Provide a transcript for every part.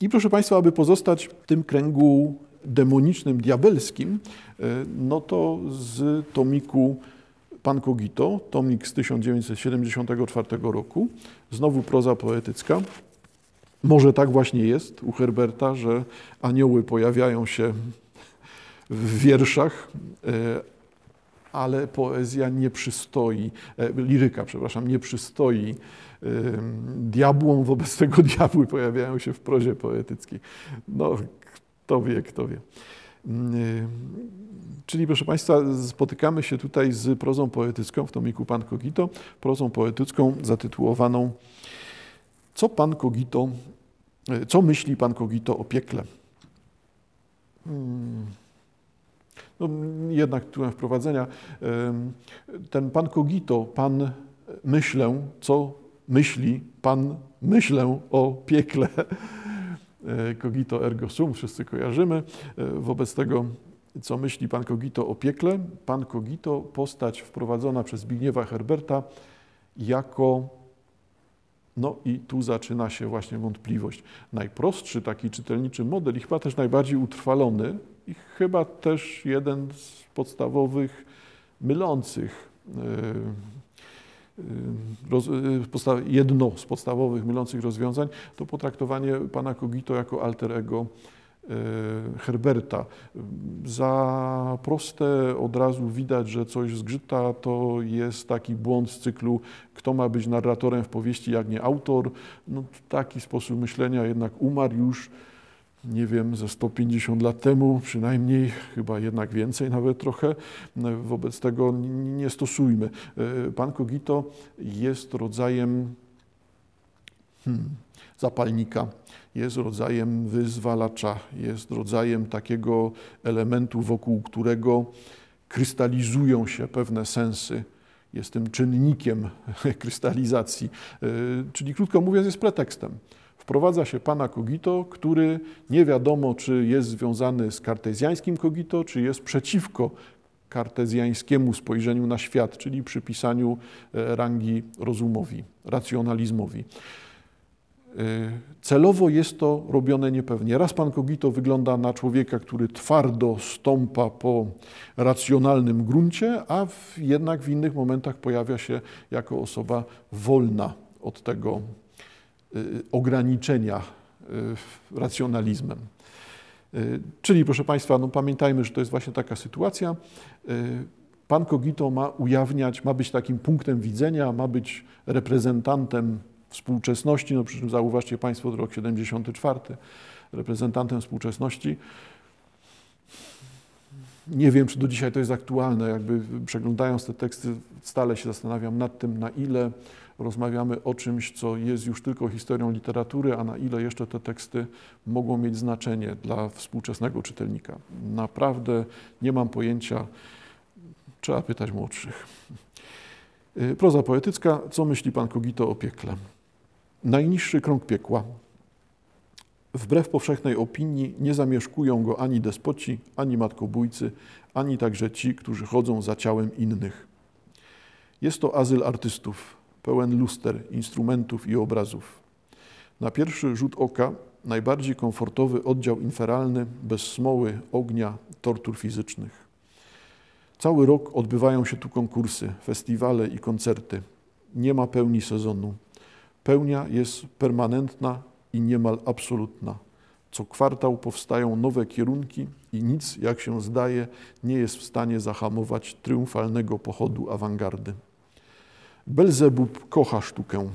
I proszę Państwa, aby pozostać w tym kręgu demonicznym, diabelskim, e, no to z tomiku Pan Kogito, tomik z 1974 roku, znowu proza poetycka. Może tak właśnie jest u Herberta, że anioły pojawiają się w wierszach, e, ale poezja nie przystoi, e, liryka, przepraszam, nie przystoi diabłom, wobec tego diabły pojawiają się w prozie poetyckiej. No, kto wie, kto wie. Czyli, proszę Państwa, spotykamy się tutaj z prozą poetycką w tomiku Pan Kogito, prozą poetycką zatytułowaną Co Pan Kogito, e, co myśli Pan Kogito o piekle? Hmm. No, jednak tytułem wprowadzenia. Ten Pan Kogito, Pan myślę, co myśli Pan myślę o piekle. Cogito ergo sum, wszyscy kojarzymy. Wobec tego, co myśli Pan Cogito o piekle? Pan Cogito, postać wprowadzona przez Zbigniewa Herberta jako no i tu zaczyna się właśnie wątpliwość. Najprostszy taki czytelniczy model i chyba też najbardziej utrwalony i chyba też jeden z podstawowych mylących jedno z podstawowych mylących rozwiązań to potraktowanie pana Kogito jako alter ego Herberta. Za proste od razu widać, że coś zgrzyta, to jest taki błąd z cyklu, kto ma być narratorem w powieści, jak nie autor. No, taki sposób myślenia jednak umarł już nie wiem, ze 150 lat temu, przynajmniej, chyba jednak więcej, nawet trochę. Wobec tego nie stosujmy. E, pan Kogito jest rodzajem hmm, zapalnika, jest rodzajem wyzwalacza, jest rodzajem takiego elementu, wokół którego krystalizują się pewne sensy. Jest tym czynnikiem krystalizacji, e, czyli krótko mówiąc, jest pretekstem wprowadza się pana Kogito, który nie wiadomo, czy jest związany z kartezjańskim Kogito, czy jest przeciwko kartezjańskiemu spojrzeniu na świat, czyli przypisaniu e, rangi rozumowi, racjonalizmowi. E, celowo jest to robione niepewnie. Raz pan Kogito wygląda na człowieka, który twardo stąpa po racjonalnym gruncie, a w, jednak w innych momentach pojawia się jako osoba wolna od tego ograniczenia y, racjonalizmem. Y, czyli, proszę Państwa, no pamiętajmy, że to jest właśnie taka sytuacja. Pan Kogito ma ujawniać, ma być takim punktem widzenia, ma być reprezentantem współczesności, no przy czym zauważcie Państwo, rok 74, reprezentantem współczesności. Nie wiem, czy do dzisiaj to jest aktualne. Jakby przeglądając te teksty, stale się zastanawiam nad tym, na ile rozmawiamy o czymś, co jest już tylko historią literatury, a na ile jeszcze te teksty mogą mieć znaczenie dla współczesnego czytelnika. Naprawdę nie mam pojęcia, trzeba pytać młodszych. Y, proza poetycka. Co myśli pan Kogito o piekle? Najniższy krąg piekła. Wbrew powszechnej opinii nie zamieszkują go ani despoci, ani matkobójcy, ani także ci, którzy chodzą za ciałem innych. Jest to azyl artystów, pełen luster, instrumentów i obrazów. Na pierwszy rzut oka najbardziej komfortowy oddział inferalny, bez smoły, ognia, tortur fizycznych. Cały rok odbywają się tu konkursy, festiwale i koncerty. Nie ma pełni sezonu. Pełnia jest permanentna i niemal absolutna. Co kwartał powstają nowe kierunki i nic, jak się zdaje, nie jest w stanie zahamować triumfalnego pochodu awangardy. Belzebub kocha sztukę.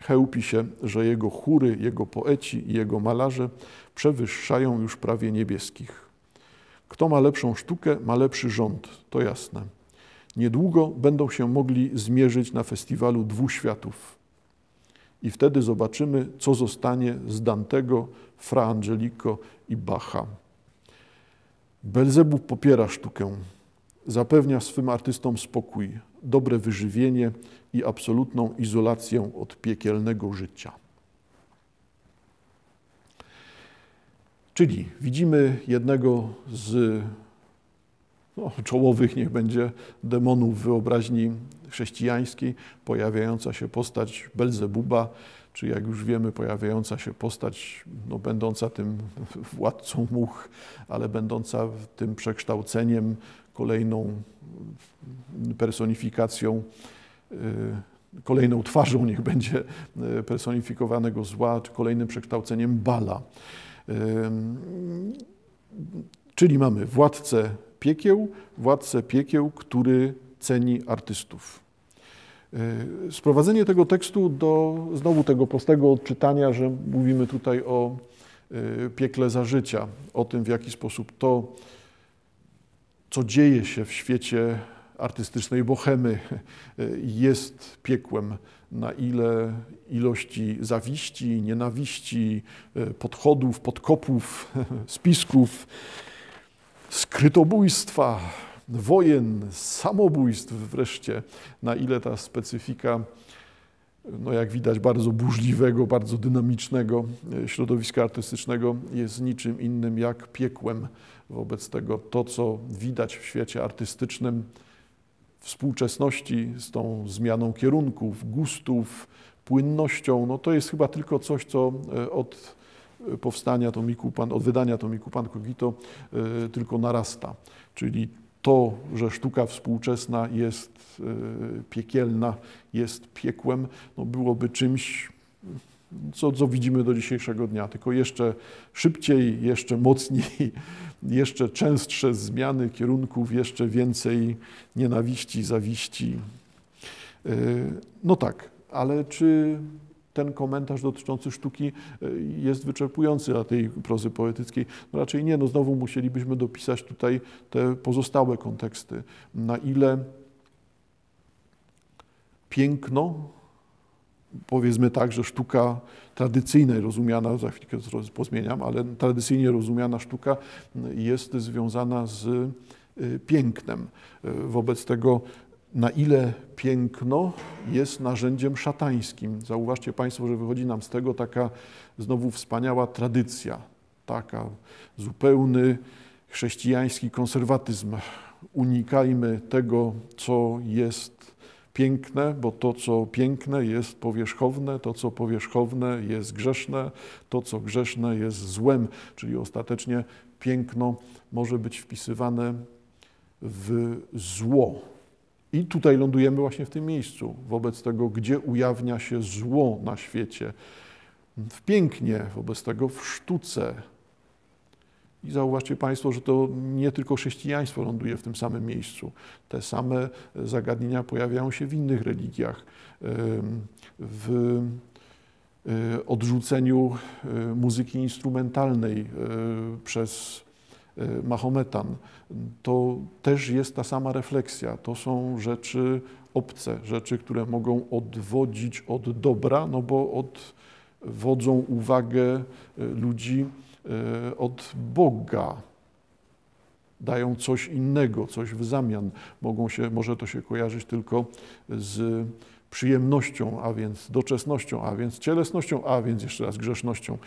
Chełpi się, że jego chóry, jego poeci i jego malarze przewyższają już prawie niebieskich. Kto ma lepszą sztukę, ma lepszy rząd, to jasne. Niedługo będą się mogli zmierzyć na festiwalu dwóch światów. I wtedy zobaczymy, co zostanie z Dantego, Fra Angelico i Bacha. Belzebub popiera sztukę, zapewnia swym artystom spokój, dobre wyżywienie i absolutną izolację od piekielnego życia. Czyli widzimy jednego z no, czołowych niech będzie demonów wyobraźni chrześcijańskiej, pojawiająca się postać Belzebuba, czy jak już wiemy, pojawiająca się postać, no, będąca tym władcą much, ale będąca tym przekształceniem, kolejną personifikacją, y, kolejną twarzą, niech będzie y, personifikowanego zła, czy kolejnym przekształceniem Bala. Y, czyli mamy władcę piekieł, władcę piekieł, który ceni artystów. Sprowadzenie tego tekstu do znowu tego prostego odczytania, że mówimy tutaj o piekle za życia, o tym, w jaki sposób to, co dzieje się w świecie artystycznej bohemy, e, jest piekłem, na ile ilości zawiści, nienawiści, podchodów, podkopów, spisków, skrytobójstwa, wojen, samobójstw wreszcie, na ile ta specyfika, no jak widać, bardzo burzliwego, bardzo dynamicznego e, środowiska artystycznego jest niczym innym jak piekłem. Wobec tego to, co widać w świecie artystycznym, współczesności z tą zmianą kierunków, gustów, płynnością, no to jest chyba tylko coś, co e, od powstania Tomiku Pan, od wydania Tomiku Pan Kogito e, tylko narasta. Czyli to, że sztuka współczesna jest e, piekielna, jest piekłem, no byłoby czymś, co, co widzimy do dzisiejszego dnia, tylko jeszcze szybciej, jeszcze mocniej, jeszcze częstsze zmiany kierunków, jeszcze więcej nienawiści, zawiści. E, no tak, ale czy ten komentarz dotyczący sztuki e, jest wyczerpujący dla tej prozy poetyckiej. No raczej nie, no znowu musielibyśmy dopisać tutaj te pozostałe konteksty. Na ile piękno, powiedzmy tak, że sztuka tradycyjna, rozumiana, za chwilkę pozmieniam, ale tradycyjnie rozumiana sztuka jest związana z e, pięknem. E, wobec tego na ile piękno jest narzędziem szatańskim. Zauważcie Państwo, że wychodzi nam z tego taka znowu wspaniała tradycja, taka zupełny chrześcijański konserwatyzm. Unikajmy tego, co jest piękne, bo to, co piękne, jest powierzchowne, to, co powierzchowne, jest grzeszne, to, co grzeszne, jest złem, czyli ostatecznie piękno może być wpisywane w zło. I tutaj lądujemy właśnie w tym miejscu, wobec tego, gdzie ujawnia się zło na świecie. W pięknie, wobec tego w sztuce. I zauważcie Państwo, że to nie tylko chrześcijaństwo ląduje w tym samym miejscu. Te same zagadnienia pojawiają się w innych religiach. W e, odrzuceniu e, muzyki instrumentalnej e, przez Mahometan, to też jest ta sama refleksja. To są rzeczy obce, rzeczy, które mogą odwodzić od dobra, no bo odwodzą uwagę y, ludzi y, od Boga. Dają coś innego, coś w zamian. Mogą się, może to się kojarzyć tylko z przyjemnością, a więc doczesnością, a więc cielesnością, a więc jeszcze raz grzesznością.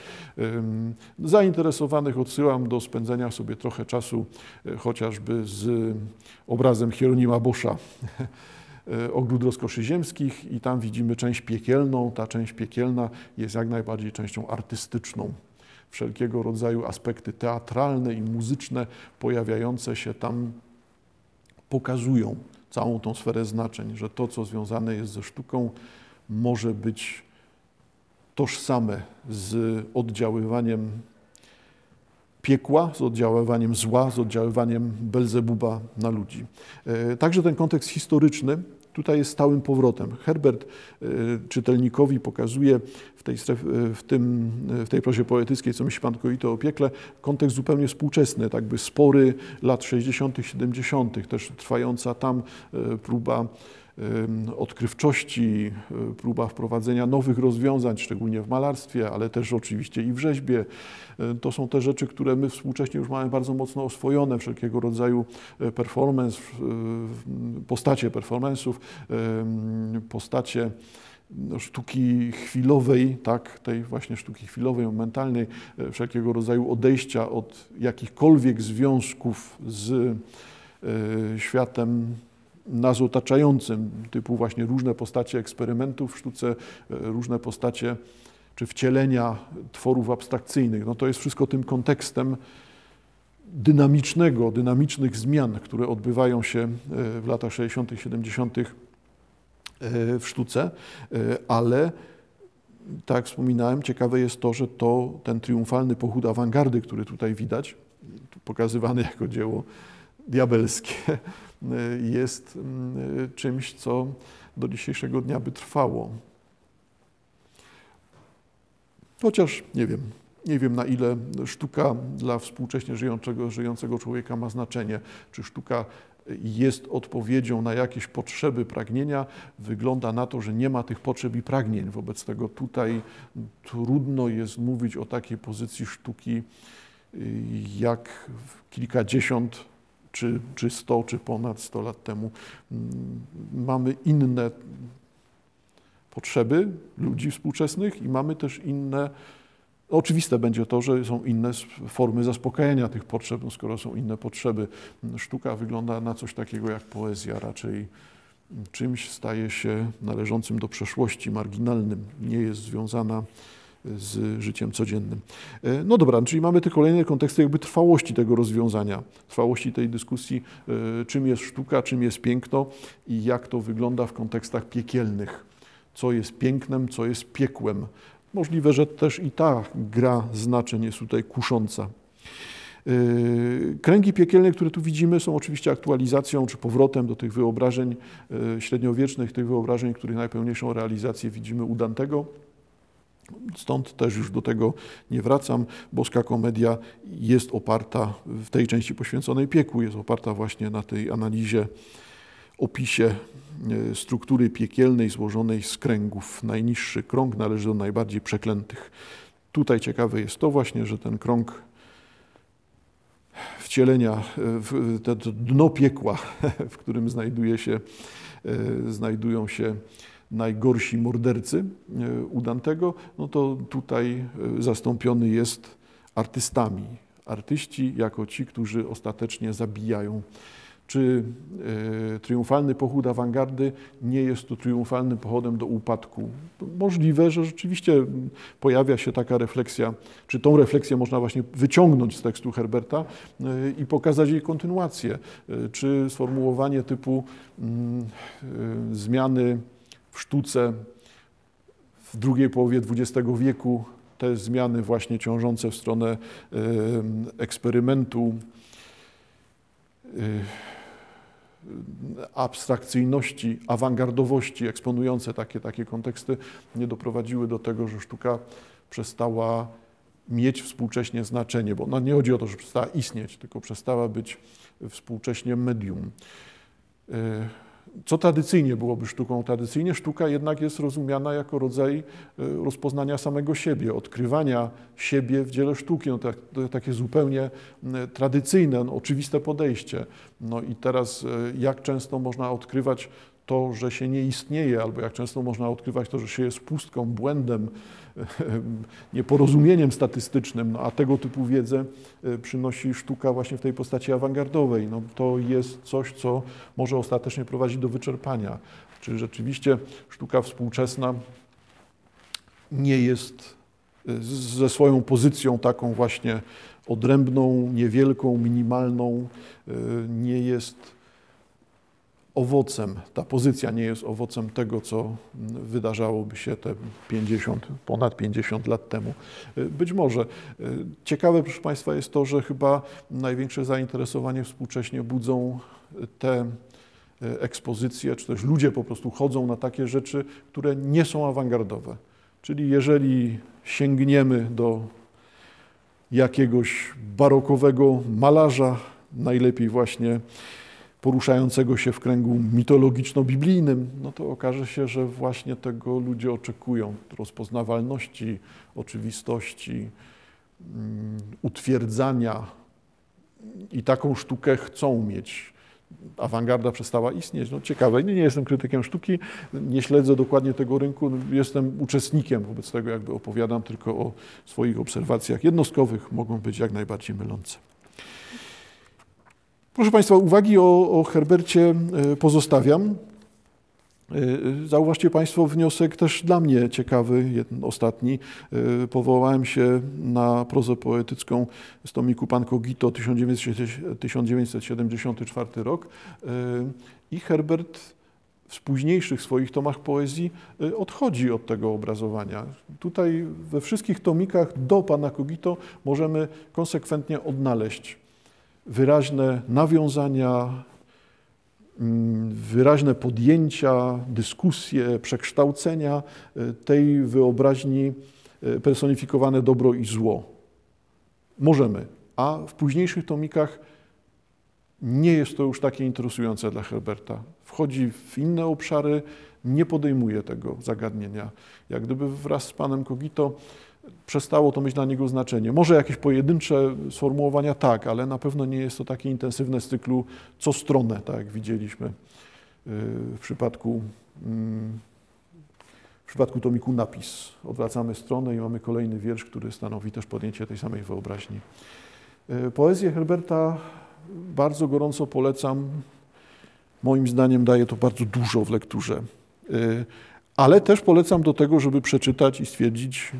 Zainteresowanych odsyłam do spędzenia sobie trochę czasu e, chociażby z obrazem Hieronima Boscha e, ogród rozkoszy ziemskich i tam widzimy część piekielną. Ta część piekielna jest jak najbardziej częścią artystyczną. Wszelkiego rodzaju aspekty teatralne i muzyczne pojawiające się tam pokazują całą tą sferę znaczeń, że to, co związane jest ze sztuką, może być tożsame z oddziaływaniem piekła, z oddziaływaniem zła, z oddziaływaniem Belzebuba na ludzi. E, także ten kontekst historyczny tutaj jest stałym powrotem. Herbert e, czytelnikowi pokazuje w tej, stref, e, w, tym, w tej prozie poetyckiej, co myśli Pan Koito o piekle, kontekst zupełnie współczesny, tak by spory lat 60., 70., też trwająca tam próba odkrywczości, próba wprowadzenia nowych rozwiązań, szczególnie w malarstwie, ale też oczywiście i w rzeźbie. To są te rzeczy, które my współcześnie już mamy bardzo mocno oswojone, wszelkiego rodzaju performance, postacie performance'ów, postacie no, sztuki chwilowej, tak, tej właśnie sztuki chwilowej, momentalnej, wszelkiego rodzaju odejścia od jakichkolwiek związków z światem nas otaczającym, typu właśnie różne postacie eksperymentów w sztuce, różne postacie czy wcielenia tworów abstrakcyjnych. No to jest wszystko tym kontekstem dynamicznego, dynamicznych zmian, które odbywają się w latach 60., 70. w sztuce, ale tak jak wspominałem, ciekawe jest to, że to ten triumfalny pochód awangardy, który tutaj widać, pokazywany jako dzieło diabelskie, jest mm, czymś, co do dzisiejszego dnia by trwało. Chociaż nie wiem, nie wiem na ile sztuka dla współcześnie żyjącego, żyjącego człowieka ma znaczenie, czy sztuka jest odpowiedzią na jakieś potrzeby, pragnienia, wygląda na to, że nie ma tych potrzeb i pragnień. Wobec tego tutaj trudno jest mówić o takiej pozycji sztuki jak kilkadziesiąt, czy, czy sto, czy ponad sto lat temu. Mamy inne potrzeby ludzi współczesnych i mamy też inne Oczywiste będzie to, że są inne formy zaspokajania tych potrzeb, no skoro są inne potrzeby. Sztuka wygląda na coś takiego jak poezja, raczej czymś staje się należącym do przeszłości, marginalnym, nie jest związana z życiem codziennym. E, no dobra, czyli mamy te kolejne konteksty jakby trwałości tego rozwiązania, trwałości tej dyskusji, e, czym jest sztuka, czym jest piękno i jak to wygląda w kontekstach piekielnych. Co jest pięknem, co jest piekłem. Możliwe, że też i ta gra znaczeń jest tutaj kusząca. Yy, kręgi piekielne, które tu widzimy, są oczywiście aktualizacją czy powrotem do tych wyobrażeń średniowiecznych, tych wyobrażeń, których najpełniejszą realizację widzimy u Dantego. Stąd też już do tego nie wracam. Boska komedia jest oparta w tej części poświęconej piekłu, jest oparta właśnie na tej analizie, opisie E, struktury piekielnej złożonej z kręgów. Najniższy krąg należy do najbardziej przeklętych. Tutaj ciekawe jest to właśnie, że ten krąg wcielenia, to dno piekła, w którym znajduje się, e, znajdują się najgorsi mordercy e, u Dantego, no to tutaj zastąpiony jest artystami. Artyści jako ci, którzy ostatecznie zabijają czy e, triumfalny pochód awangardy nie jest to triumfalnym pochodem do upadku. Możliwe, że rzeczywiście pojawia się taka refleksja, czy tą refleksję można właśnie wyciągnąć z tekstu Herberta e, i pokazać jej kontynuację, e, czy sformułowanie typu mm, zmiany w sztuce w drugiej połowie XX wieku, te zmiany właśnie ciążące w stronę eksperymentu, abstrakcyjności, awangardowości eksponujące takie, takie konteksty nie doprowadziły do tego, że sztuka przestała mieć współcześnie znaczenie, bo no nie chodzi o to, że przestała istnieć, tylko przestała być współcześnie medium. Co tradycyjnie byłoby sztuką? Tradycyjnie sztuka jednak jest rozumiana jako rodzaj e, rozpoznania samego siebie, odkrywania siebie w dziele sztuki. No tak, takie zupełnie tradycyjne, no oczywiste podejście. No i teraz e, jak często można odkrywać to, że się nie istnieje, albo jak często można odkrywać to, że się jest pustką, błędem, nieporozumieniem statystycznym, no, a tego typu wiedzę e, przynosi sztuka właśnie w tej postaci awangardowej. No, to jest coś, co może ostatecznie prowadzić do wyczerpania. Czy rzeczywiście sztuka współczesna nie jest e, ze swoją pozycją taką właśnie odrębną, niewielką, minimalną, e, nie jest owocem, ta pozycja nie jest owocem tego, co wydarzałoby się te 50, ponad 50 lat temu. Być może. Ciekawe, proszę Państwa, jest to, że chyba największe zainteresowanie współcześnie budzą te ekspozycje, czy też ludzie po prostu chodzą na takie rzeczy, które nie są awangardowe. Czyli jeżeli sięgniemy do jakiegoś barokowego malarza, najlepiej właśnie poruszającego się w kręgu mitologiczno-biblijnym, no to okaże się, że właśnie tego ludzie oczekują rozpoznawalności, oczywistości, mm, utwierdzania i taką sztukę chcą mieć. Awangarda przestała istnieć. No ciekawe, nie, nie jestem krytykiem sztuki, nie śledzę dokładnie tego rynku, jestem uczestnikiem, wobec tego jakby opowiadam tylko o swoich obserwacjach jednostkowych, mogą być jak najbardziej mylące. Proszę Państwa, uwagi o, o Herbercie e, pozostawiam. E, Zauważcie Państwo wniosek też dla mnie ciekawy, jeden ostatni. E, Powołałem się na prozę poetycką z tomiku Pan Kogito 1974 rok E, i Herbert w późniejszych swoich tomach poezji e, odchodzi od tego obrazowania. Tutaj we wszystkich tomikach do Pana Kogito możemy konsekwentnie odnaleźć wyraźne nawiązania, mm, wyraźne podjęcia, dyskusje, przekształcenia e, tej wyobraźni e, personifikowane dobro i zło. Możemy, a w późniejszych tomikach nie jest to już takie interesujące dla Herberta. Wchodzi w inne obszary, nie podejmuje tego zagadnienia. Jak gdyby wraz z panem Kogito przestało to mieć dla niego znaczenie. Może jakieś pojedyncze sformułowania tak, ale na pewno nie jest to takie intensywne z cyklu co stronę, tak jak widzieliśmy y, w przypadku, mm, w przypadku tomiku napis. Odwracamy stronę i mamy kolejny wiersz, który stanowi też podjęcie tej samej wyobraźni. Y, Poezję Herberta bardzo gorąco polecam. Moim zdaniem daje to bardzo dużo w lekturze. Y, Ale też polecam do tego, żeby przeczytać i stwierdzić,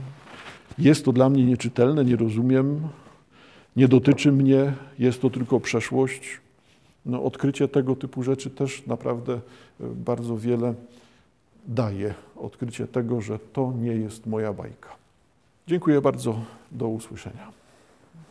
jest to dla mnie nieczytelne, nie rozumiem, nie dotyczy mnie, jest to tylko przeszłość. No, odkrycie tego typu rzeczy też naprawdę y, bardzo wiele daje. Odkrycie tego, że to nie jest moja bajka. Dziękuję bardzo. Do usłyszenia.